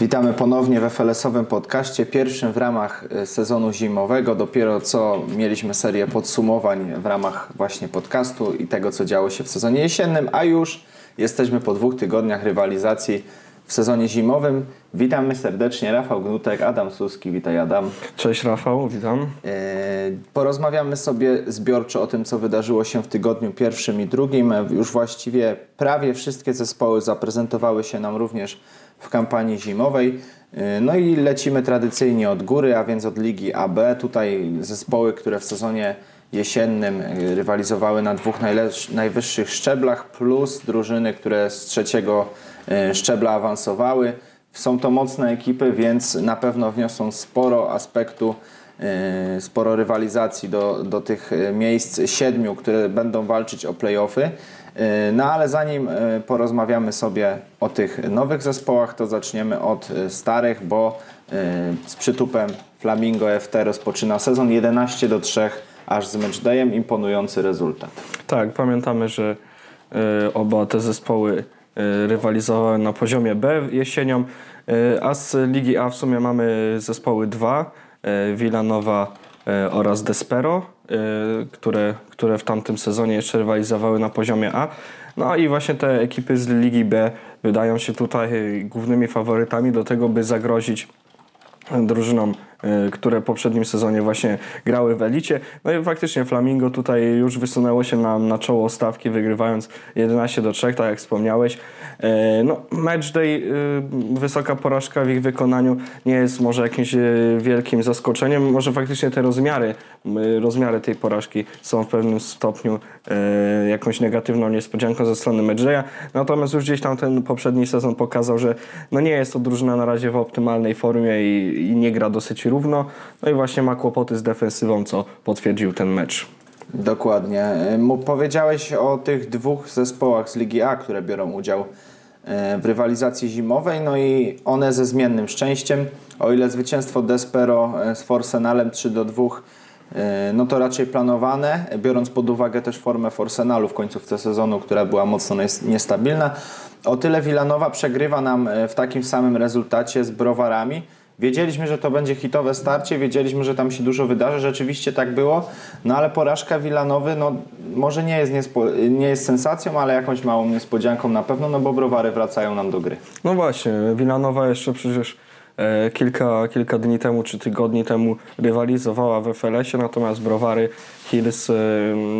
Witamy ponownie w FLS-owym podcaście, pierwszym w ramach e, sezonu zimowego. Dopiero co mieliśmy serię podsumowań w ramach właśnie podcastu i tego, co działo się w sezonie jesiennym, a już jesteśmy po dwóch tygodniach rywalizacji w sezonie zimowym. Witamy serdecznie, Rafał Gnutek, Adam Suski. Witaj Adam. Cześć Rafał, witam. E, porozmawiamy sobie zbiorczo o tym, co wydarzyło się w tygodniu pierwszym i drugim. Już właściwie prawie wszystkie zespoły zaprezentowały się nam również w kampanii zimowej. E, No i lecimy tradycyjnie od góry, a więc od Ligi AB. Tutaj zespoły, które w sezonie jesiennym e, rywalizowały na dwóch najwyższych szczeblach, plus drużyny, które z trzeciego e, szczebla awansowały. Są to mocne ekipy, więc na pewno wniosą sporo aspektu, E, sporo rywalizacji do, do tych e, miejsc siedmiu, które będą walczyć o playoffy. E, no ale zanim porozmawiamy sobie o tych nowych zespołach, to zaczniemy od starych, bo z przytupem Flamingo FT rozpoczyna sezon 11 do 3 aż z Matchdayem imponujący rezultat. Tak, pamiętamy, że oba te zespoły rywalizowały na poziomie B jesienią, a z Ligi A w sumie mamy zespoły 2 E, Villanowa e, oraz Despero, e, które, które w tamtym sezonie jeszcze rywalizowały na poziomie A. No i właśnie te ekipy z Ligi B wydają się tutaj głównymi faworytami do tego, by zagrozić drużynom które w poprzednim sezonie właśnie grały w elicie. No i faktycznie Flamingo tutaj już wysunęło się nam na czoło stawki, wygrywając 11 do 3, tak jak wspomniałeś. E, No, matchday, y, wysoka porażka w ich wykonaniu nie jest może jakimś y, wielkim zaskoczeniem. Może faktycznie te rozmiary, y, rozmiary tej porażki są w pewnym stopniu jakąś negatywną niespodzianką ze strony matchdaya. Natomiast już gdzieś tam ten poprzedni sezon pokazał, że no nie jest to drużyna na razie w optymalnej formie i, i nie gra dosyć równo. No i właśnie ma kłopoty z defensywą, co potwierdził ten mecz. Dokładnie. E, Powiedziałeś o tych dwóch zespołach z Ligi A, które biorą udział e, w rywalizacji zimowej, no i one ze zmiennym szczęściem. O ile zwycięstwo Despero e, z Forsenalem 3 do 2 e, no to raczej planowane, biorąc pod uwagę też formę Forsenalu w końcówce sezonu, która była mocno nies- niestabilna. O tyle Villanova przegrywa nam e, w takim samym rezultacie z Browarami. Wiedzieliśmy, że to będzie hitowe starcie, wiedzieliśmy, że tam się dużo wydarzy, rzeczywiście tak było, no ale porażka Wilanowy, no może nie jest, niespo, nie jest sensacją, ale jakąś małą niespodzianką na pewno, no bo browary wracają nam do gry. No właśnie, Villanova jeszcze przecież e, kilka, kilka dni temu czy tygodni temu rywalizowała w FLS-ie, natomiast Browary Hills e,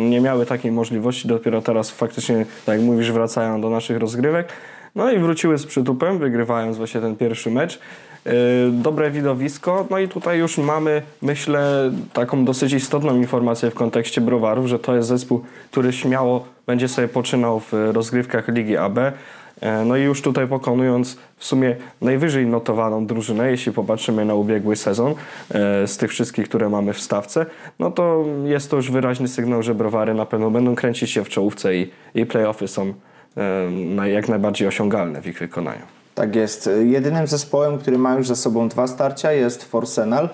nie miały takiej możliwości. Dopiero teraz faktycznie, tak jak mówisz, wracają do naszych rozgrywek. No i wróciły z przytupem, wygrywając właśnie ten pierwszy mecz. E, Dobre widowisko, no i tutaj już mamy, myślę, taką dosyć istotną informację w kontekście Browarów, że to jest zespół, który śmiało będzie sobie poczynał w rozgrywkach Ligi AB. E, No i już tutaj pokonując w sumie najwyżej notowaną drużynę, jeśli popatrzymy na ubiegły sezon e, z tych wszystkich, które mamy w stawce, no to jest to już wyraźny sygnał, że browary na pewno będą kręcić się w czołówce i, i playoffy są e, jak najbardziej osiągalne w ich wykonaniu. Tak jest. Jedynym zespołem, który ma już za sobą dwa starcia jest Forsenal.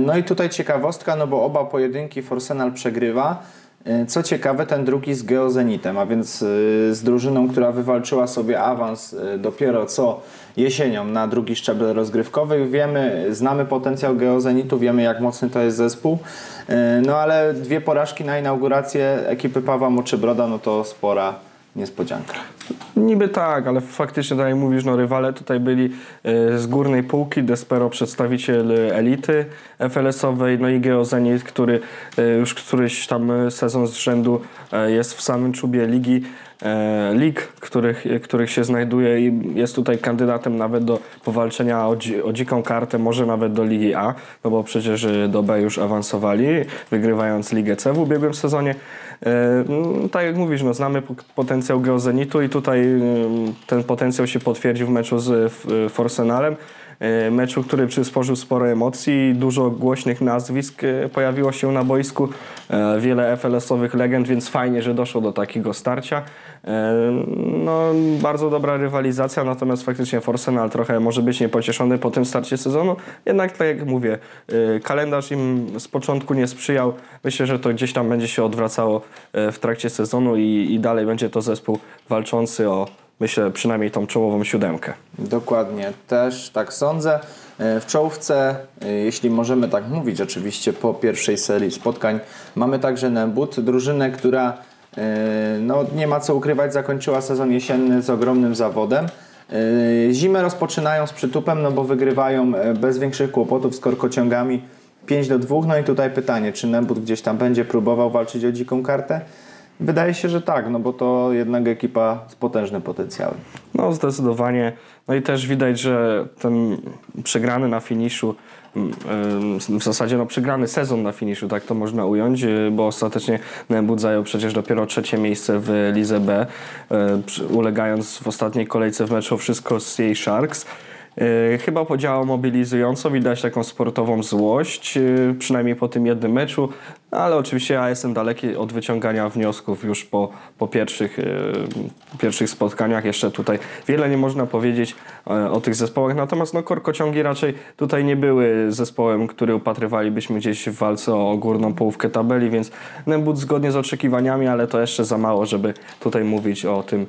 No i tutaj ciekawostka, no bo oba pojedynki Forsenal przegrywa. E, Co ciekawe, ten drugi z Geozenitem, a więc e, z drużyną, która wywalczyła sobie awans e, dopiero co jesienią na drugi szczebel rozgrywkowy. Wiemy, znamy potencjał Geozenitu, wiemy jak mocny to jest zespół. No ale dwie porażki na inaugurację ekipy Pawła Moczybroda, no to spora niespodzianka. Niby tak, ale faktycznie, tak jak mówisz, no rywale tutaj byli e, z górnej półki, Despero przedstawiciel elity FLS-owej, no i Geozenit, który e, już któryś tam sezon z rzędu e, jest w samym czubie ligi, lig, których, których się znajduje i jest tutaj kandydatem nawet do powalczenia o, o dziką kartę, może nawet do Ligi A, no bo przecież do B już awansowali, wygrywając Ligę C w ubiegłym sezonie. E, tak jak mówisz, no, znamy po- potencjał Geozenitu i tutaj e, ten potencjał się potwierdził w meczu z e, Forsenalem. E, Meczu, który przysporzył sporo emocji, dużo głośnych nazwisk e, pojawiło się na boisku, e, wiele FLS-owych legend, więc fajnie, że doszło do takiego starcia. No, bardzo dobra rywalizacja, natomiast faktycznie Forsenal trochę może być niepocieszony po tym starcie sezonu. Jednak, tak jak mówię, kalendarz im z początku nie sprzyjał. Myślę, że to gdzieś tam będzie się odwracało w trakcie sezonu i, i dalej będzie to zespół walczący o myślę, przynajmniej tą czołową siódemkę. Dokładnie, też tak sądzę. E, w czołówce, e, jeśli możemy tak mówić, oczywiście po pierwszej serii spotkań, mamy także Nembut, drużynę, która e, no, nie ma co ukrywać, zakończyła sezon jesienny z ogromnym zawodem. Zimę rozpoczynają z przytupem, no bo wygrywają bez większych kłopotów z korkociągami 5 do 2. No i tutaj pytanie, czy Nembut gdzieś tam będzie próbował walczyć o dziką kartę? Wydaje się, że tak, no bo to jednak ekipa z potężnym potencjałem. No zdecydowanie. No i też widać, że ten przegrany na finiszu, mm, w zasadzie no przegrany sezon na finiszu, tak to można ująć, y, bo ostatecznie Nembut zajął przecież dopiero trzecie miejsce w Lidze B, y, ulegając w ostatniej kolejce w meczu wszystko z jej Sharks. E, chyba podziałał mobilizująco, widać taką sportową złość, e, przynajmniej po tym jednym meczu, ale oczywiście ja jestem daleki od wyciągania wniosków już po, po pierwszych, e, pierwszych spotkaniach. Jeszcze tutaj wiele nie można powiedzieć o tych zespołach, natomiast no, korkociągi raczej tutaj nie były zespołem, który upatrywalibyśmy gdzieś w walce o górną połówkę tabeli, więc Nembut zgodnie z oczekiwaniami, ale to jeszcze za mało, żeby tutaj mówić o tym,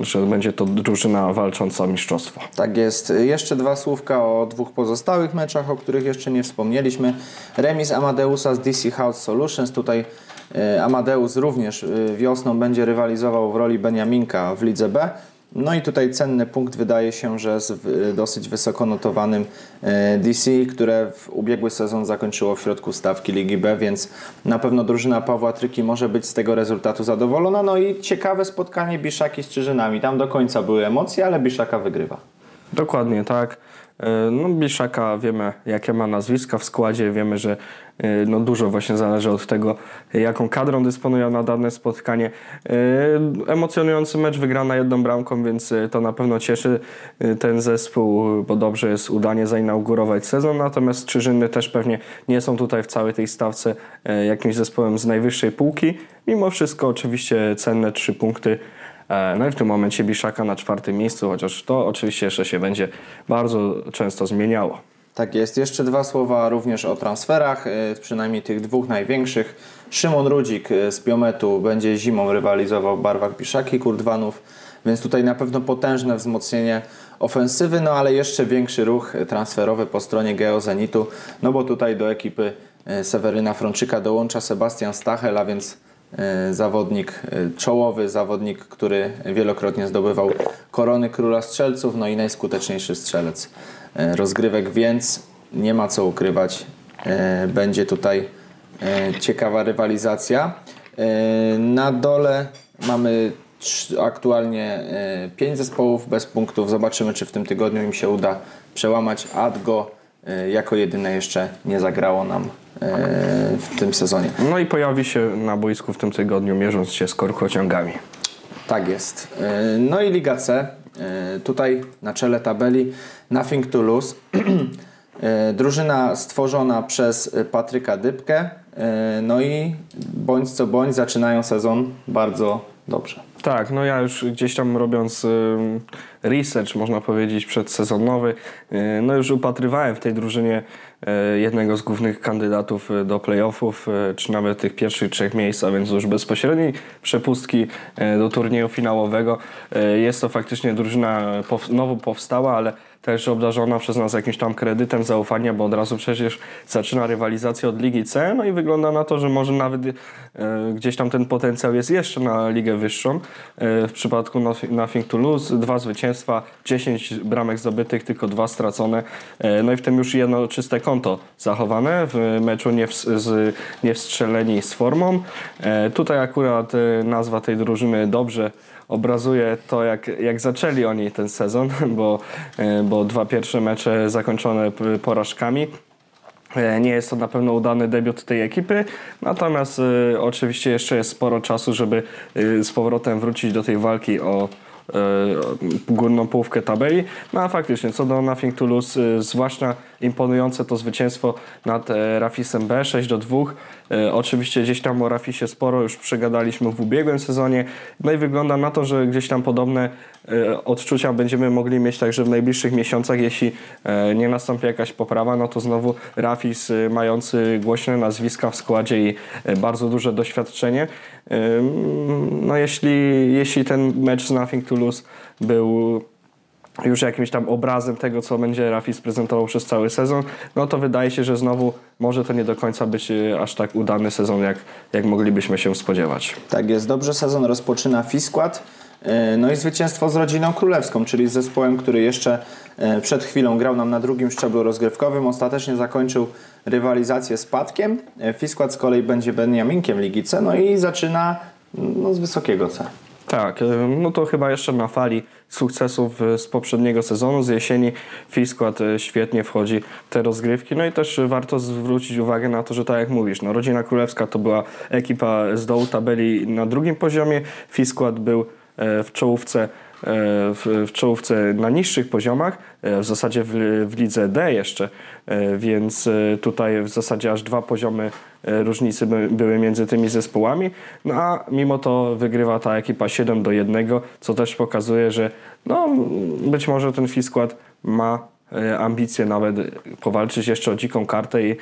że będzie to drużyna walcząca o mistrzostwo. Tak jest. Jeszcze dwa słówka o dwóch pozostałych meczach, o których jeszcze nie wspomnieliśmy. Remis Amadeusa z DC House Solutions. Tutaj e, Amadeus również e, wiosną będzie rywalizował w roli Beniaminka w Lidze B. No i tutaj cenny punkt wydaje się, że z dosyć wysoko notowanym e, DC, które w ubiegły sezon zakończyło w środku stawki Ligi B, więc na pewno drużyna Pawła Tryki może być z tego rezultatu zadowolona. No i ciekawe spotkanie Biszaki z Czyżynami. Tam do końca były emocje, ale Biszaka wygrywa. Dokładnie tak. No, Biszaka wiemy, jakie ma nazwiska w składzie, wiemy, że no, dużo właśnie zależy od tego, jaką kadrą dysponują na dane spotkanie. E, emocjonujący mecz wygrana jedną bramką, więc to na pewno cieszy ten zespół, bo dobrze jest udanie zainaugurować sezon, natomiast Czyżyny też pewnie nie są tutaj w całej tej stawce jakimś zespołem z najwyższej półki. Mimo wszystko oczywiście cenne trzy punkty E, no i w tym momencie Biszaka na czwartym miejscu, chociaż to oczywiście jeszcze się będzie bardzo często zmieniało. Tak jest. Jeszcze dwa słowa również o transferach, e, przynajmniej tych dwóch największych. Szymon Rudzik e, z Biometu będzie zimą rywalizował w barwach Biszaki Kurdwanów, więc tutaj na pewno potężne wzmocnienie ofensywy, no ale jeszcze większy ruch transferowy po stronie Geozenitu, no bo tutaj do ekipy Seweryna Frączyka dołącza Sebastian Stachel, a więc zawodnik czołowy, zawodnik, który wielokrotnie zdobywał korony króla strzelców, no i najskuteczniejszy strzelec rozgrywek, więc nie ma co ukrywać. Będzie tutaj ciekawa rywalizacja. Na dole mamy aktualnie 5 zespołów bez punktów. Zobaczymy, czy w tym tygodniu im się uda przełamać. Adgo jako jedyne jeszcze nie zagrało nam E, w tym sezonie. No i pojawi się na boisku w tym tygodniu, mierząc się z korkociągami. Tak jest. E, no i Liga C. E, tutaj na czele tabeli Nothing to Lose. Drużyna stworzona przez Patryka Dybkę. No i bądź co bądź zaczynają sezon bardzo dobrze. Tak, no ja już gdzieś tam robiąc research, można powiedzieć, przedsezonowy, no już upatrywałem w tej drużynie E, jednego z głównych kandydatów e, do playoffów, e, czy nawet tych pierwszych trzech miejsc, a więc już bezpośredniej przepustki do turnieju finałowego. Jest to faktycznie drużyna nowo powstała, ale też obdarzona przez nas jakimś tam kredytem zaufania, bo od razu przecież zaczyna rywalizacja od Ligi C, no i wygląda na to, że może nawet e, gdzieś tam ten potencjał jest jeszcze na ligę wyższą. E, w przypadku Nothing to Lose dwa zwycięstwa, 10 bramek zdobytych, tylko dwa stracone, e, no i w tym już jedno czyste konto zachowane w meczu nie, w, z, nie wstrzeleni z formą. E, tutaj akurat e, nazwa tej drużyny dobrze obrazuje to, jak, jak zaczęli oni ten sezon, bo, e, bo dwa pierwsze mecze zakończone porażkami. E, nie jest to na pewno udany debiut tej ekipy, natomiast y, oczywiście jeszcze jest sporo czasu, żeby y, z powrotem wrócić do tej walki o górną połówkę tabeli. No a faktycznie, co do Nothing to Lose, zwłaszcza imponujące to zwycięstwo nad e, Rafisem B 6 do 2. E, oczywiście gdzieś tam o Rafisie sporo już przegadaliśmy w ubiegłym sezonie. No i wygląda na to, że gdzieś tam podobne e, odczucia będziemy mogli mieć także w najbliższych miesiącach. Jeśli nie nastąpi jakaś poprawa, no to znowu Rafis mający głośne nazwiska w składzie i bardzo duże doświadczenie. No jeśli, jeśli ten mecz z Nothing to Lose był już jakimś tam obrazem tego, co będzie Rafis prezentował przez cały sezon, no to wydaje się, że znowu może to nie do końca być e, aż tak udany sezon, jak, jak moglibyśmy się spodziewać. Tak jest, dobrze sezon rozpoczyna Fiskład. E, No i zwycięstwo z rodziną królewską, czyli z zespołem, który jeszcze e, przed chwilą grał nam na drugim szczeblu rozgrywkowym. Ostatecznie zakończył rywalizację. E, Fiskład z kolei będzie Beniaminkiem Ligi C, no i zaczyna no, z wysokiego C. Tak, e, no to chyba jeszcze na fali sukcesów e, z poprzedniego sezonu, z jesieni Fiskład e, świetnie wchodzi w te rozgrywki. No i też warto zwrócić uwagę na to, że tak jak mówisz, no Rodzina Królewska to była ekipa z dołu tabeli na drugim poziomie, Fiskład był w czołówce w, w czołówce na niższych poziomach, e, w zasadzie w, w lidze D jeszcze, e, więc e, tutaj w zasadzie aż dwa poziomy różnicy by, były między tymi zespołami, no a mimo to wygrywa ta ekipa 7 do 1, co też pokazuje, że no, być może ten Fiskład ma ambicje nawet powalczyć jeszcze o dziką kartę i e,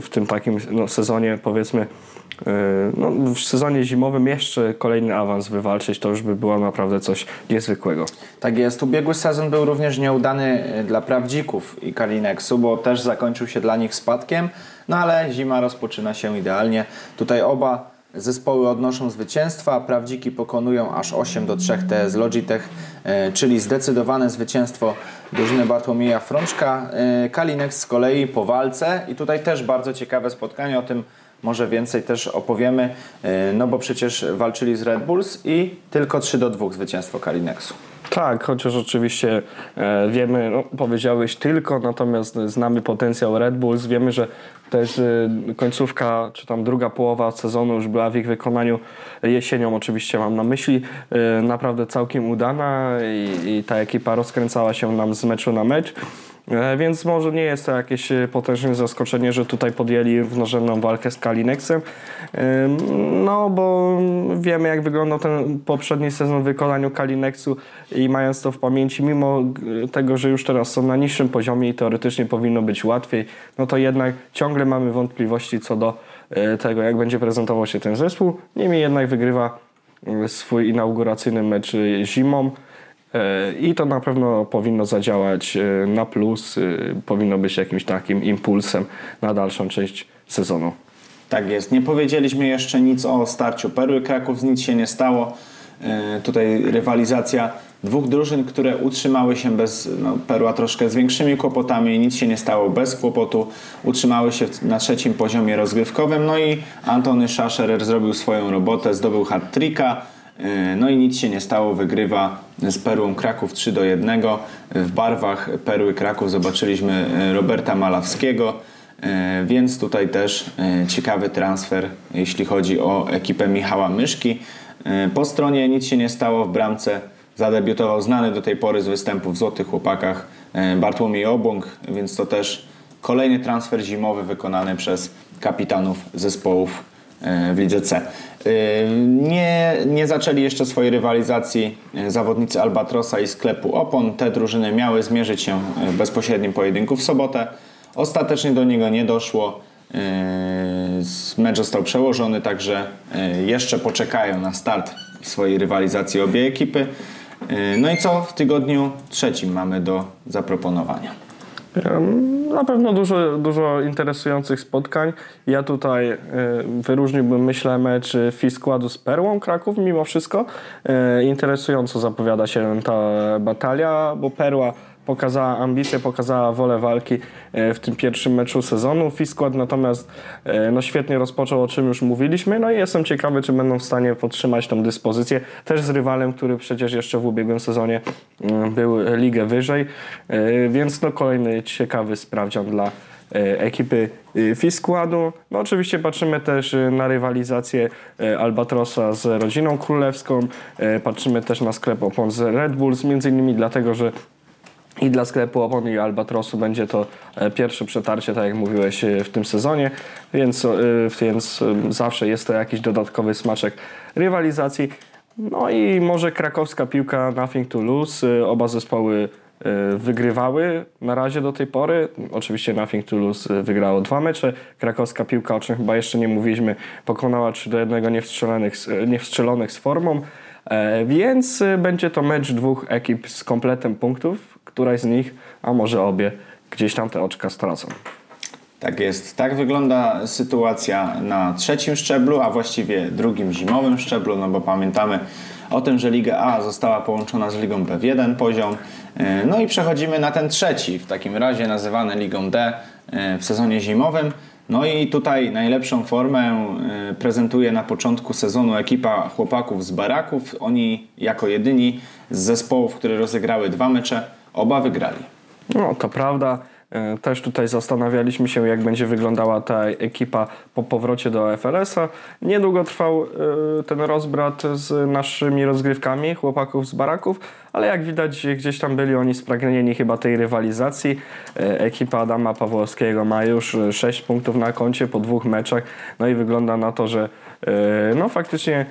w tym takim no, sezonie powiedzmy e, no, w sezonie zimowym jeszcze kolejny awans wywalczyć, to już by było naprawdę coś niezwykłego. Tak jest. Ubiegły sezon był również nieudany e, dla prawdzików i Kalineksu, bo też zakończył się dla nich spadkiem, no ale zima rozpoczyna się idealnie. Tutaj oba zespoły odnoszą zwycięstwa, prawdziki pokonują aż 8 do 3 TS Logitech, e, czyli zdecydowane zwycięstwo drużyny Bartłomieja Frączka. E, Kalinex z kolei po walce i tutaj też bardzo ciekawe spotkanie, o tym może więcej też opowiemy, e, no bo przecież walczyli z Red Bulls i tylko 3 do 2 zwycięstwo Kalinexu. Tak, chociaż oczywiście e, wiemy, no, powiedziałeś tylko, natomiast znamy potencjał Red Bulls, wiemy, że też e, końcówka, czy tam druga połowa sezonu już była w ich wykonaniu jesienią, oczywiście mam na myśli, e, naprawdę całkiem udana i, i ta ekipa rozkręcała się nam z meczu na mecz. E, Więc może nie jest to jakieś e, potężne zaskoczenie, że tutaj podjęli równorzędną walkę z Kalinexem. No, bo wiemy jak wyglądał ten poprzedni sezon w wykonaniu Kalinexu i mając to w pamięci, mimo g- tego, że już teraz są na niższym poziomie i teoretycznie powinno być łatwiej, no to jednak ciągle mamy wątpliwości co do e, tego, jak będzie prezentował się ten zespół. Niemniej jednak wygrywa e, swój inauguracyjny mecz e, zimą. E, I to na pewno powinno zadziałać e, na plus, e, powinno być jakimś takim impulsem na dalszą część sezonu. Tak jest. Nie powiedzieliśmy jeszcze nic o starciu Perły Kraków, nic się nie stało. Tutaj rywalizacja dwóch drużyn, które utrzymały się bez, no, Perła troszkę z większymi kłopotami nic się nie stało bez kłopotu. Utrzymały się na trzecim poziomie rozgrywkowym. No i Antony Szaszerer zrobił swoją robotę, zdobył hat-tricka. E, No i nic się nie stało, wygrywa z Perłą Kraków 3 do 1. W barwach Perły Kraków zobaczyliśmy e, Roberta Malawskiego. E, Więc tutaj też ciekawy transfer, jeśli chodzi o ekipę Michała Myszki. Po stronie nic się nie stało w bramce. Zadebiutował znany do tej pory z występów w Złotych Chłopakach Bartłomiej Obłąk, więc to też kolejny transfer zimowy wykonany przez kapitanów zespołów w Lidze C. E, Nie, nie zaczęli jeszcze swojej rywalizacji e, zawodnicy Albatrosa i sklepu Opon. Te drużyny miały zmierzyć się e, w bezpośrednim pojedynku w sobotę. Ostatecznie do niego nie doszło. Mecz został przełożony, także jeszcze poczekają na start swojej rywalizacji obie ekipy. No i co w tygodniu trzecim mamy do zaproponowania? Na pewno dużo, dużo interesujących spotkań. Ja tutaj e, wyróżniłbym, myślę, mecz Fiskładu z Perłą Kraków mimo wszystko. E, Interesująco zapowiada się ta batalia, bo Perła pokazała ambicje, pokazała wolę walki e, w tym pierwszym meczu sezonu. Fiskład natomiast e, no, świetnie rozpoczął, o czym już mówiliśmy. No i jestem ciekawy, czy będą w stanie podtrzymać tą dyspozycję. Też z rywalem, który przecież jeszcze w ubiegłym sezonie mm, był ligę wyżej. E, Więc no, kolejny ciekawy sprawdzian dla ekipy e, Fiskładu. No oczywiście patrzymy też e, na rywalizację Albatrosa z rodziną królewską. Patrzymy też na sklep opon z Red Bulls, między innymi dlatego, że I dla sklepu Opon i Albatrosu będzie to e, pierwsze przetarcie, tak jak mówiłeś, e, w tym sezonie, więc, e, więc zawsze jest to jakiś dodatkowy smaczek rywalizacji. No i może krakowska piłka Nothing to Lose. Oba zespoły wygrywały na razie do tej pory. Oczywiście Nothing to Lose wygrało dwa mecze. Krakowska piłka, o czym chyba jeszcze nie mówiliśmy, pokonała 3 do 1 niewstrzelonych, niewstrzelonych z formą. Więc będzie to mecz dwóch ekip z kompletem punktów któraś z nich, a może obie, gdzieś tam te oczka stracą. Tak jest. Tak wygląda sytuacja na trzecim szczeblu, a właściwie drugim zimowym szczeblu, no bo pamiętamy o tym, że Liga A została połączona z Ligą B w jeden poziom. E, no i przechodzimy na ten trzeci, w takim razie nazywany Ligą D e, w sezonie zimowym. No i tutaj najlepszą formę e, prezentuje na początku sezonu ekipa chłopaków z Baraków. Oni jako jedyni z zespołów, które rozegrały dwa mecze, Oba wygrali. No, to prawda. E, też tutaj zastanawialiśmy się, jak będzie wyglądała ta ekipa po powrocie do FLS-a. Niedługo trwał e, ten rozbrat z naszymi rozgrywkami chłopaków z baraków, ale jak widać, gdzieś tam byli oni spragnieni chyba tej rywalizacji. E, ekipa Adama Pawłowskiego ma już 6 punktów na koncie po dwóch meczach, no i wygląda na to, że no faktycznie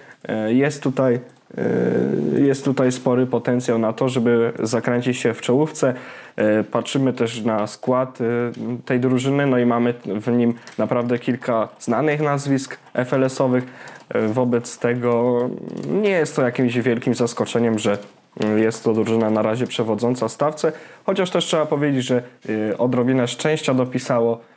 jest tutaj E, jest tutaj spory potencjał na to, żeby zakręcić się w czołówce. E, patrzymy też na skład e, tej drużyny, no i mamy w nim naprawdę kilka znanych nazwisk FLS-owych. Wobec tego nie jest to jakimś wielkim zaskoczeniem, że jest to drużyna na razie przewodząca stawce, chociaż też trzeba powiedzieć, że odrobinę szczęścia dopisało E,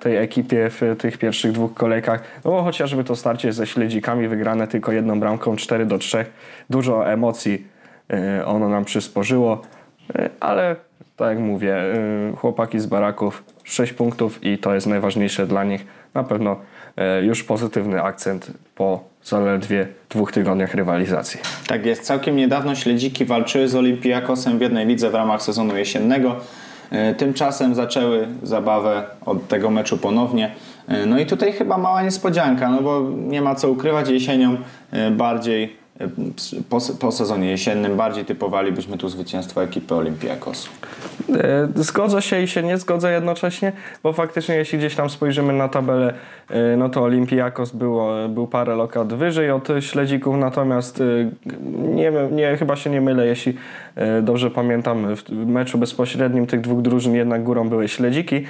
tej ekipie w tych pierwszych dwóch kolejkach. No bo chociażby to starcie ze śledzikami wygrane tylko jedną bramką 4 do 3. Dużo emocji e, ono nam przysporzyło, e, ale tak jak mówię, chłopaki z baraków 6 punktów i to jest najważniejsze dla nich. Na pewno już pozytywny akcent po zaledwie dwóch tygodniach rywalizacji. Tak jest. Całkiem niedawno śledziki walczyły z Olympiakosem w jednej lidze w ramach sezonu jesiennego. E, tymczasem zaczęły zabawę od tego meczu ponownie. E, no i tutaj chyba mała niespodzianka, no bo nie ma co ukrywać jesienią e, bardziej po, po, sezonie jesiennym bardziej typowalibyśmy tu zwycięstwo ekipy Olympiakosu. E, zgodzę się i się nie zgodzę jednocześnie, bo faktycznie jeśli gdzieś tam spojrzymy na tabelę, e, no to Olympiakos było, był parę lokat wyżej od śledzików, natomiast e, nie, nie, chyba się nie mylę, jeśli dobrze pamiętam, w meczu bezpośrednim tych dwóch drużyn jednak górą były śledziki.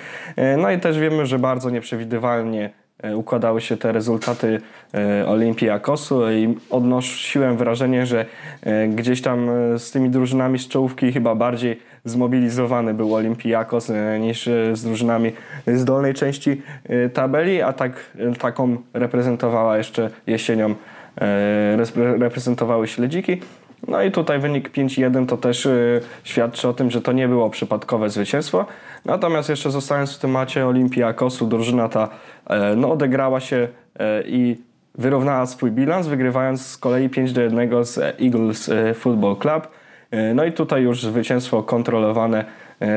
No i też wiemy, że bardzo nieprzewidywalnie układały się te rezultaty e, Olimpiakosu i odnosiłem wrażenie, że e, gdzieś tam z tymi drużynami z czołówki chyba bardziej zmobilizowany był Olimpiakos niż z drużynami z dolnej części tabeli, a tak, taką reprezentowała jeszcze jesienią reprezentowały śledziki. No i tutaj wynik 5-1 to też świadczy o tym, że to nie było przypadkowe zwycięstwo. Natomiast jeszcze zostając w temacie Olimpiakosu, drużyna ta e, no, odegrała się e, i wyrównała swój bilans, wygrywając z kolei 5 do 1 z Eagles e, Football Club. No i tutaj już zwycięstwo kontrolowane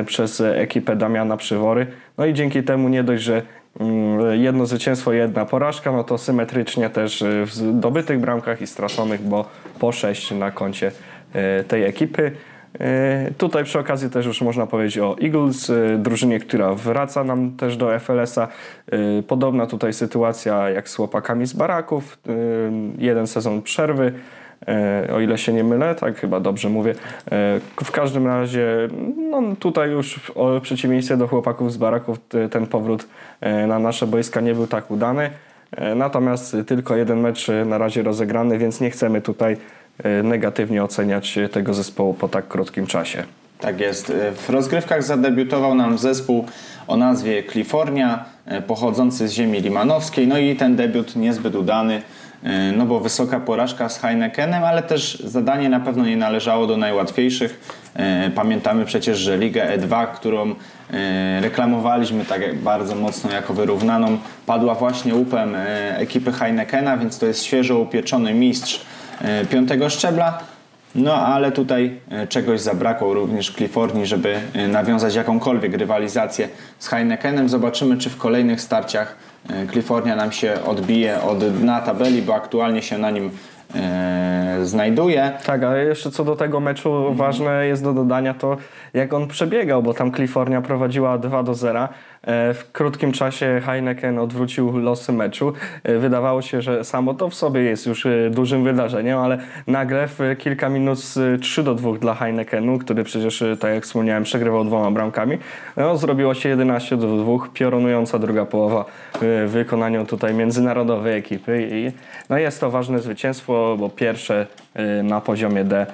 przez ekipę Damiana Przywory. No i dzięki temu nie dość, że Mm, jedno zwycięstwo, jedna porażka, no to symetrycznie też w zdobytych bramkach i straconych, bo po 6 na koncie e, tej ekipy. E, tutaj przy okazji też już można powiedzieć o Eagles, e, drużynie, która wraca nam też do FLS-a. Podobna tutaj sytuacja jak z chłopakami z Baraków. Jeden sezon przerwy, o ile się nie mylę, tak chyba dobrze mówię. W każdym razie, no tutaj już w przeciwieństwie do chłopaków z Baraków ten powrót na nasze boiska nie był tak udany. Natomiast tylko jeden mecz na razie rozegrany, więc nie chcemy tutaj negatywnie oceniać tego zespołu po tak krótkim czasie. Tak jest. W rozgrywkach zadebiutował nam zespół o nazwie Kalifornia, pochodzący z ziemi limanowskiej. No i ten debiut niezbyt udany. E, no bo wysoka porażka z Heinekenem, ale też zadanie na pewno nie należało do najłatwiejszych. E, pamiętamy przecież, że Ligę E2, którą e, reklamowaliśmy tak bardzo mocno jako wyrównaną, padła właśnie łupem ekipy Heinekena, więc to jest świeżo upieczony mistrz piątego szczebla. No ale tutaj czegoś zabrakło również Cliforni, żeby nawiązać jakąkolwiek rywalizację z Heinekenem. Zobaczymy, czy w kolejnych starciach Kalifornia nam się odbije od dna tabeli, bo aktualnie się na nim e, znajduje. Tak, ale jeszcze co do tego meczu Mhm. ważne jest do dodania to, jak on przebiegał, bo tam Kalifornia prowadziła 2 do 0. E, W krótkim czasie Heineken odwrócił losy meczu. E, Wydawało się, że samo to w sobie jest już e, dużym wydarzeniem, ale nagle w kilka minut z 3 do 2 dla Heinekenu, który przecież, tak jak wspomniałem, przegrywał dwoma bramkami, no, zrobiło się 11 do 2. Piorunująca druga połowa w wykonaniu tutaj międzynarodowej ekipy. I, no jest to ważne zwycięstwo, bo pierwsze na poziomie D.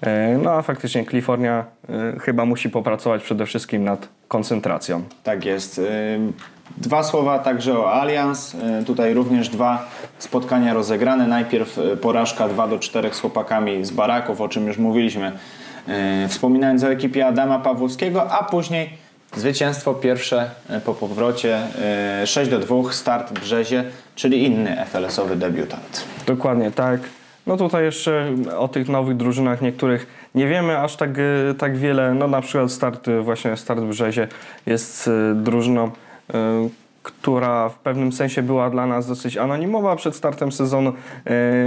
E, No a faktycznie Kalifornia e, chyba musi popracować przede wszystkim nad koncentracją. Tak jest. Ym, Dwa słowa także o Allianz. Tutaj również dwa spotkania rozegrane. Najpierw porażka 2 do 4 z chłopakami z Baraków, o czym już mówiliśmy, wspominając o ekipie Adama Pawłowskiego, a później zwycięstwo pierwsze po powrocie y, 6 do 2 start Brzezie, czyli inny FLS-owy debiutant. Dokładnie tak. No tutaj jeszcze o tych nowych drużynach niektórych nie wiemy aż tak, e, tak wiele. No na przykład start, e, właśnie Start w Brzezie jest e, drużyną, która w pewnym sensie była dla nas dosyć anonimowa przed startem sezonu.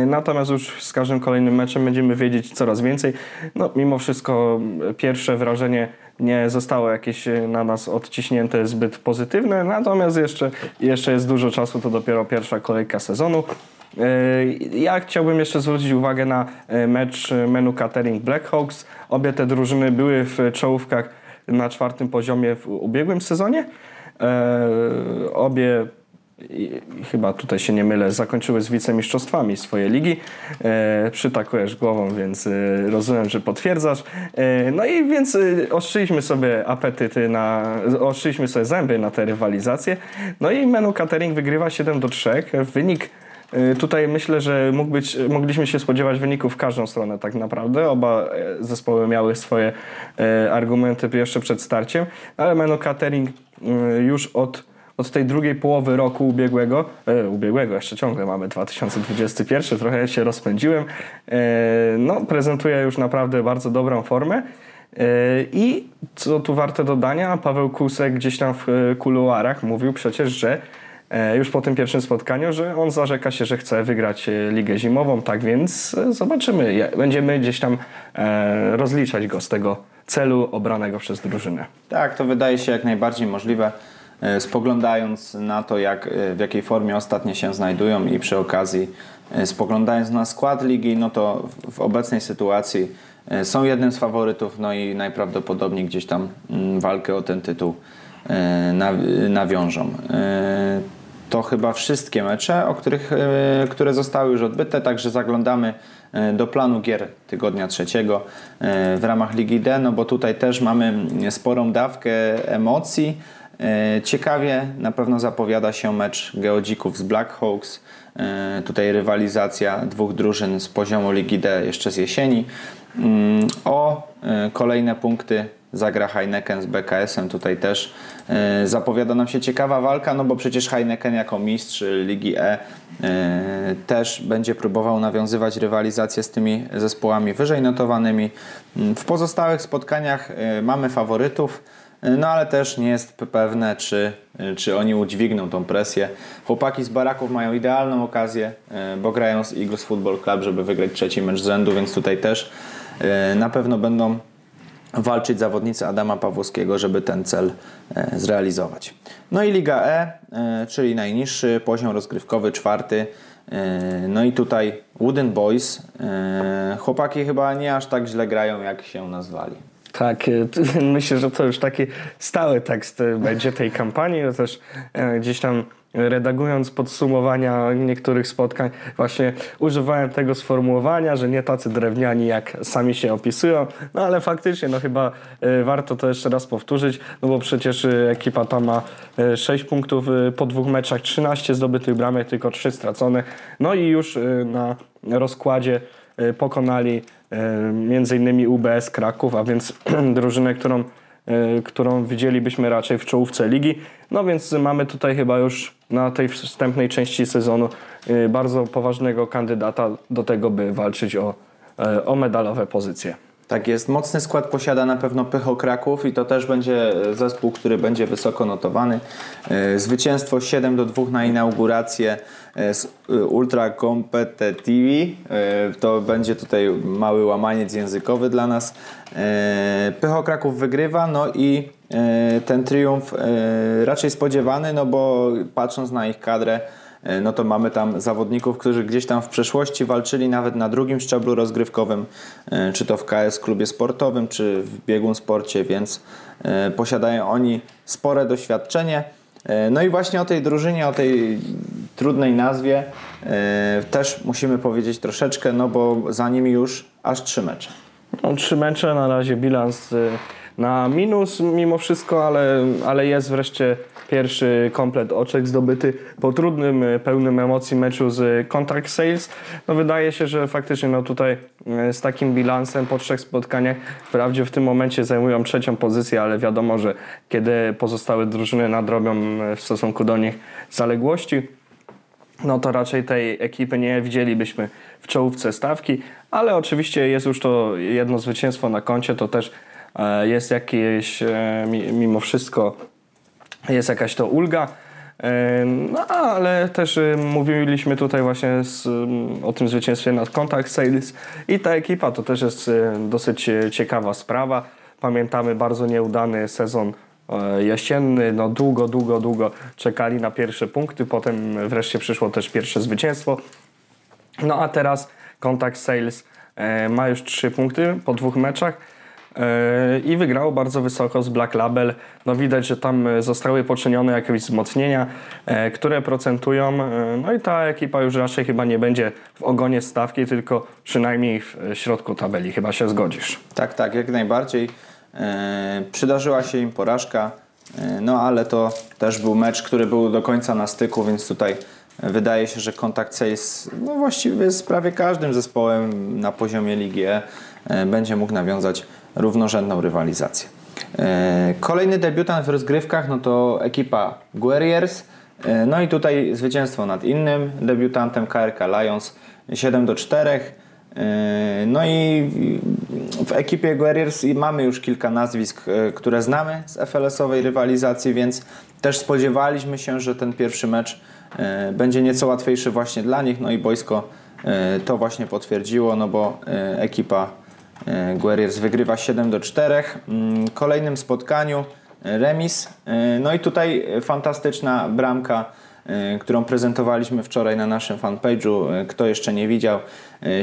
Natomiast już z każdym kolejnym meczem będziemy wiedzieć coraz więcej. No mimo wszystko pierwsze wrażenie nie zostało jakieś na nas odciśnięte zbyt pozytywne, natomiast jeszcze, jeszcze jest dużo czasu, to dopiero pierwsza kolejka sezonu. E, Ja chciałbym jeszcze zwrócić uwagę na e, mecz e, Menu Catering Blackhawks. Obie te drużyny były w czołówkach na czwartym poziomie w ubiegłym sezonie. E, Obie chyba tutaj się nie mylę, zakończyły z wicemistrzostwami swoje ligi. E, przytakujesz głową, więc e, rozumiem, że potwierdzasz. E, no i więc e, sobie apetyty na, ostrzyliśmy sobie zęby na te rywalizacje. No i Menu Catering wygrywa 7 do 3. Wynik Tutaj myślę, że mógł być, mogliśmy się spodziewać wyników w każdą stronę tak naprawdę. Oba e, zespoły miały swoje e, argumenty jeszcze przed starciem, ale Menu Catering e, już od od tej drugiej połowy roku ubiegłego, e, ubiegłego jeszcze ciągle mamy 2021, trochę się rozpędziłem, no prezentuje już naprawdę bardzo dobrą formę. I co tu warte dodania, Paweł Kusek gdzieś tam w kuluarach mówił przecież, że już po tym pierwszym spotkaniu, że on zarzeka się, że chce wygrać e, Ligę Zimową, tak więc e, zobaczymy. Będziemy gdzieś tam e, rozliczać go z tego celu obranego przez drużynę. Tak, to wydaje się jak najbardziej możliwe. e, Spoglądając na to, jak, e, w jakiej formie ostatnio się znajdują i przy okazji e, spoglądając na skład ligi, no to w- obecnej sytuacji e, są jednym z faworytów, no i najprawdopodobniej gdzieś tam mm, walkę o ten tytuł e, naw- nawiążą. To chyba wszystkie mecze, o których, e, które zostały już odbyte, także zaglądamy e, do planu gier tygodnia trzeciego e, w ramach Ligi D, no bo tutaj też mamy sporą dawkę emocji. Ciekawie na pewno zapowiada się mecz Geodzików z Blackhawks. Tutaj rywalizacja dwóch drużyn z poziomu Ligi D jeszcze z jesieni. Mm, O kolejne punkty zagra Heineken z BKS-em. Tutaj też e, zapowiada nam się ciekawa walka, no bo przecież Heineken jako mistrz Ligi E e, też będzie próbował nawiązywać rywalizację z tymi zespołami wyżej notowanymi. Mm, W pozostałych spotkaniach e, mamy faworytów. No ale też nie jest pe- pewne, czy, czy oni udźwigną tą presję. Chłopaki z Baraków mają idealną okazję, bo grają z Eagles Football Club, żeby wygrać trzeci mecz z rzędu, więc tutaj też na pewno będą walczyć zawodnicy Adama Pawłowskiego, żeby ten cel e, zrealizować. No i Liga E, e, czyli najniższy poziom rozgrywkowy, czwarty. E, No i tutaj Wooden Boys. Chłopaki chyba nie aż tak źle grają, jak się nazwali. Tak, myślę, że to już taki stały tekst będzie tej kampanii. Też gdzieś tam redagując podsumowania niektórych spotkań, właśnie używałem tego sformułowania, że nie tacy drewniani, jak sami się opisują, no ale faktycznie, no chyba e, warto to jeszcze raz powtórzyć, no bo przecież e, ekipa ta ma e, 6 punktów e, po dwóch meczach, 13 zdobytych bramek, tylko 3 stracone, no i już na rozkładzie pokonali między innymi UBS Kraków, a więc drużynę, którą, którą widzielibyśmy raczej w czołówce ligi. No więc mamy tutaj chyba już na tej wstępnej części sezonu e, bardzo poważnego kandydata do tego, by walczyć o, e, o medalowe pozycje. Tak jest. Mocny skład posiada na pewno Pycho Kraków i to też będzie zespół, który będzie wysoko notowany. E, zwycięstwo 7 do 2 na inaugurację e, z e, Ultra Competitive. To będzie tutaj mały łamaniec językowy dla nas. Pycho Kraków wygrywa, no i ten triumf raczej spodziewany, no bo patrząc na ich kadrę, E, no to mamy tam zawodników, którzy gdzieś tam w przeszłości walczyli nawet na drugim szczeblu rozgrywkowym, e, czy to w KS klubie sportowym, czy w biegun sporcie, więc e, posiadają oni spore doświadczenie. No i właśnie o tej drużynie, o tej trudnej nazwie też musimy powiedzieć troszeczkę, no bo za nimi już aż trzy mecze. No, trzy mecze, na razie bilans na minus mimo wszystko, ale, ale jest wreszcie pierwszy komplet oczek zdobyty po trudnym, e, pełnym emocji meczu z Contact Sales. No wydaje się, że faktycznie no tutaj e, z takim bilansem po trzech spotkaniach wprawdzie w tym momencie zajmują trzecią pozycję, ale wiadomo, że kiedy pozostałe drużyny nadrobią e, w stosunku do nich zaległości, no to raczej tej ekipy nie widzielibyśmy w czołówce stawki, ale oczywiście jest już to jedno zwycięstwo na koncie, to też jest jakieś mimo wszystko jest jakaś to ulga. No ale też mówiliśmy tutaj właśnie z, o tym zwycięstwie nad Contact Sales i ta ekipa to też jest y, dosyć y, ciekawa sprawa. Pamiętamy bardzo nieudany sezon e, jesienny, no długo, długo, długo czekali na pierwsze punkty, potem wreszcie przyszło też pierwsze zwycięstwo. No a teraz Contact Sales e, ma już trzy punkty po dwóch meczach i wygrało bardzo wysoko z Black Label. No widać, że tam e, zostały poczynione jakieś wzmocnienia, e, które procentują. E, no i ta ekipa już raczej chyba nie będzie w ogonie stawki, tylko przynajmniej w środku tabeli. Chyba się zgodzisz. Tak, tak, jak najbardziej. Przydarzyła się im porażka, no ale to też był mecz, który był do końca na styku, więc tutaj wydaje się, że kontakt Sales no właściwie z prawie każdym zespołem na poziomie Ligi będzie mógł nawiązać równorzędną rywalizację. E, kolejny debiutant w rozgrywkach no to ekipa Guerriers. E, no i tutaj zwycięstwo nad innym debiutantem KRK Lions 7 do 4. E, no i w ekipie Guerriers mamy już kilka nazwisk, które znamy z FLS-owej rywalizacji, więc też spodziewaliśmy się, że ten pierwszy mecz będzie nieco łatwiejszy właśnie dla nich. No i boisko to właśnie potwierdziło, no bo ekipa Guerriers wygrywa 7 do 4. Mm, kolejnym spotkaniu e, remis. E, no i tutaj fantastyczna bramka, którą prezentowaliśmy wczoraj na naszym fanpage'u. Kto jeszcze nie widział,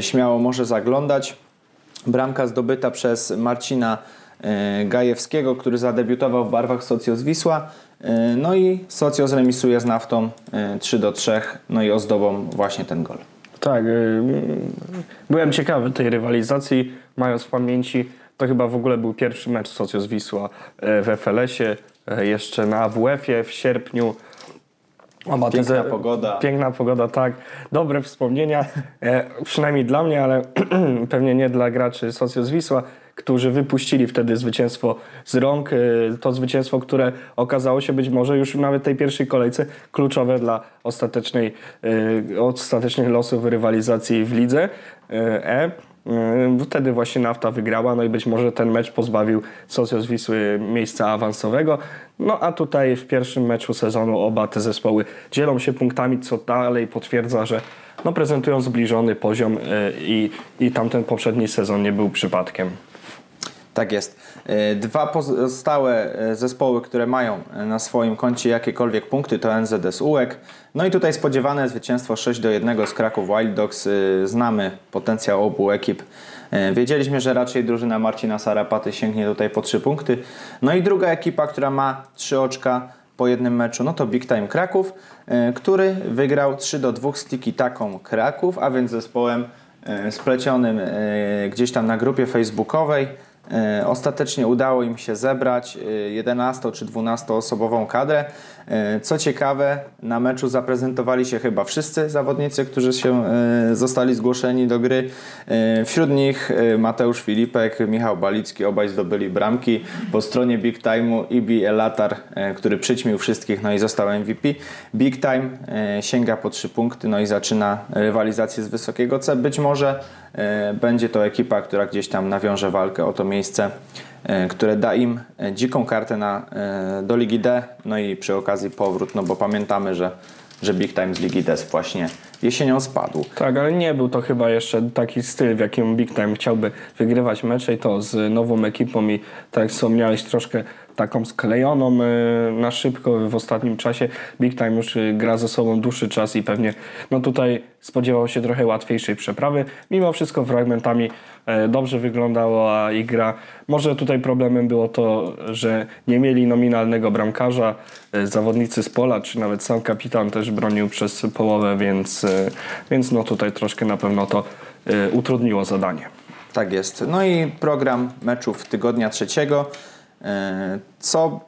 śmiało może zaglądać. Bramka zdobyta przez Marcina Gajewskiego, który zadebiutował w barwach Socios Wisła. No i Socios remisuje z naftą 3 do 3. No i ozdobą właśnie ten gol. Tak, y, byłem ciekawy tej rywalizacji, mając w pamięci, to chyba w ogóle był pierwszy mecz Socios Wisła e, w FLS-ie, jeszcze na AWF-ie w sierpniu. Piękna pogoda. Piękna pogoda, tak. Dobre wspomnienia, e, przynajmniej dla mnie, ale pewnie nie dla graczy Socios Wisła którzy wypuścili wtedy zwycięstwo z rąk. Y, to zwycięstwo, które okazało się być może już nawet tej pierwszej kolejce kluczowe dla ostatecznej, y, ostatecznych losów rywalizacji w lidze y, E. Wtedy właśnie Nafta wygrała, no i być może ten mecz pozbawił Socios Wisły miejsca awansowego. No a tutaj w pierwszym meczu sezonu oba te zespoły dzielą się punktami, co dalej potwierdza, że no prezentują zbliżony poziom i, i tamten poprzedni sezon nie był przypadkiem. Tak jest. E, dwa pozostałe e, zespoły, które mają e, na swoim koncie jakiekolwiek punkty to NZS UEK. No i tutaj spodziewane zwycięstwo 6 do 1 z Kraków Wild Dogs. Znamy potencjał obu ekip. Wiedzieliśmy, że raczej drużyna Marcina Sarapaty sięgnie tutaj po 3 punkty. No i druga ekipa, która ma 3 oczka po jednym meczu, no to Big Time Kraków, który wygrał 3 do 2 z Tiki Taką Kraków, a więc zespołem splecionym gdzieś tam na grupie facebookowej. E, ostatecznie udało im się zebrać 11 e, czy 12 osobową kadrę. E, co ciekawe, na meczu zaprezentowali się chyba wszyscy zawodnicy, którzy się zostali zgłoszeni do gry. Wśród nich Mateusz Filipek, Michał Balicki, obaj zdobyli bramki. Po stronie Big Time'u Ibi Elatar, który przyćmił wszystkich, no i został MVP. Big Time sięga po 3 punkty, no i zaczyna rywalizację z wysokiego C. Być może będzie to ekipa, która gdzieś tam nawiąże walkę o to miejsce, e, które da im e, dziką kartę na, e, do Ligi D, no i przy okazji powrót, no bo pamiętamy, że, że Big Time z Ligi D właśnie jesienią spadł. Tak, ale nie był to chyba jeszcze taki styl, w jakim Big Time chciałby wygrywać mecze i to z nową ekipą i tak jak wspomniałeś, troszkę taką sklejoną e, na szybko w ostatnim czasie. Big Time już e, gra ze sobą dłuższy czas i pewnie no tutaj spodziewał się trochę łatwiejszej przeprawy. Mimo wszystko fragmentami e, dobrze wyglądała ich gra. Może tutaj problemem było to, że nie mieli nominalnego bramkarza. Zawodnicy z pola, czy nawet sam kapitan też bronił przez połowę, więc, więc no tutaj troszkę na pewno to utrudniło zadanie. Tak jest. No i program meczów tygodnia trzeciego. E, Co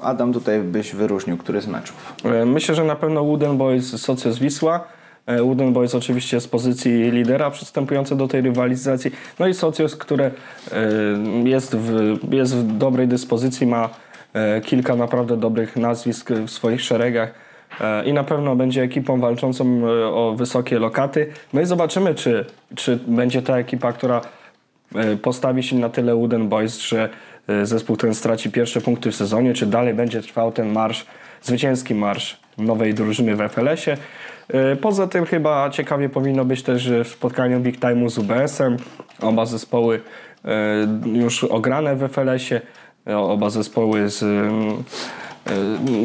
Adam tutaj byś wyróżnił, który z meczów? E, Myślę, że na pewno Wooden Boys Socios Wisła. E, Wooden Boys oczywiście z pozycji lidera przystępujące do tej rywalizacji. No i Socios, które jest w, jest w dobrej dyspozycji, ma kilka naprawdę dobrych nazwisk w swoich szeregach i na pewno będzie ekipą walczącą o wysokie lokaty. No i zobaczymy, czy, czy będzie ta ekipa, która postawi się na tyle Wooden Boys, że zespół ten straci pierwsze punkty w sezonie, czy dalej będzie trwał ten marsz, zwycięski marsz nowej drużyny w FLS-ie. E, Poza tym chyba ciekawie powinno być też e, w spotkaniu Big Time'u z UBS-em. Oba zespoły e, już ograne w FLS-ie, e, oba zespoły z e,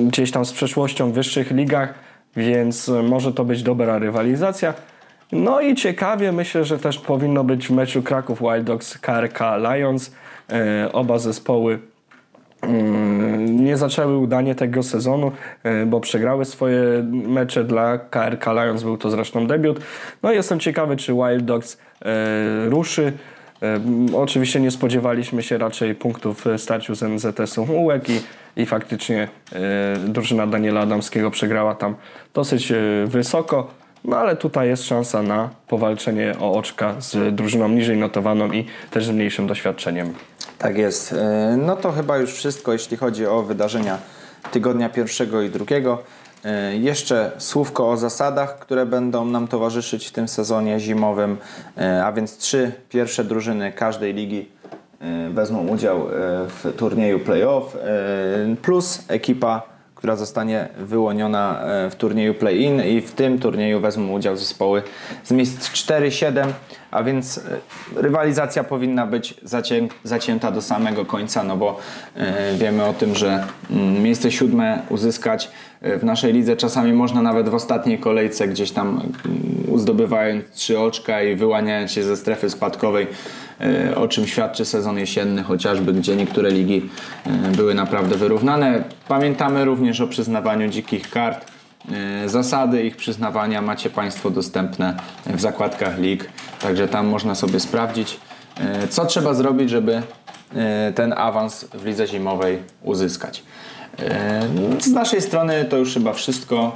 gdzieś tam z przeszłością w wyższych ligach, więc e, może to być dobra rywalizacja. No i ciekawie myślę, że też powinno być w meczu Kraków Wild Dogs KRK Lions. E, Oba zespoły mm, nie zaczęły udanie tego sezonu, e, bo przegrały swoje mecze dla KRK Lions, był to zresztą debiut. No i jestem ciekawy, czy Wild Dogs e, ruszy. Oczywiście nie spodziewaliśmy się raczej punktów w starciu z NZS-u Ułek i, i faktycznie drużyna Daniela Adamskiego przegrała tam dosyć wysoko. No ale tutaj jest szansa na powalczenie o oczka z drużyną niżej notowaną i też z mniejszym doświadczeniem. Tak jest. E, No to chyba już wszystko, jeśli chodzi o wydarzenia tygodnia pierwszego i drugiego. E, Jeszcze słówko o zasadach, które będą nam towarzyszyć w tym sezonie zimowym, E, a więc trzy pierwsze drużyny każdej ligi wezmą udział w turnieju playoff, plus ekipa, która zostanie wyłoniona w turnieju play-in i w tym turnieju wezmą udział zespoły z miejsc 4-7, a więc e, rywalizacja powinna być zacię, zacięta do samego końca, no bo e, wiemy o tym, że mm, miejsce siódme uzyskać e, w naszej lidze czasami można nawet w ostatniej kolejce gdzieś tam mm, uzdobywając trzy oczka i wyłaniając się ze strefy spadkowej, o czym świadczy sezon jesienny chociażby, gdzie niektóre ligi były naprawdę wyrównane. Pamiętamy również o przyznawaniu dzikich kart. E, Zasady ich przyznawania macie Państwo dostępne w zakładkach lig, także tam można sobie sprawdzić, e, co trzeba zrobić, żeby e, ten awans w lidze zimowej uzyskać. Z naszej strony to już chyba wszystko.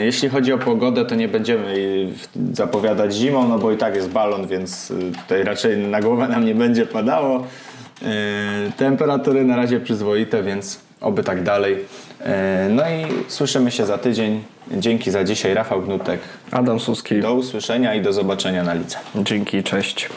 Jeśli chodzi o pogodę, to nie będziemy zapowiadać zimą, no bo i tak jest balon, więc tutaj raczej na głowę nam nie będzie padało. Temperatury na razie przyzwoite, więc oby tak dalej. E, No i słyszymy się za tydzień. Dzięki za dzisiaj, Rafał Gnutek. Adam Suski, Do usłyszenia i do zobaczenia na lidze. dzięki, cześć.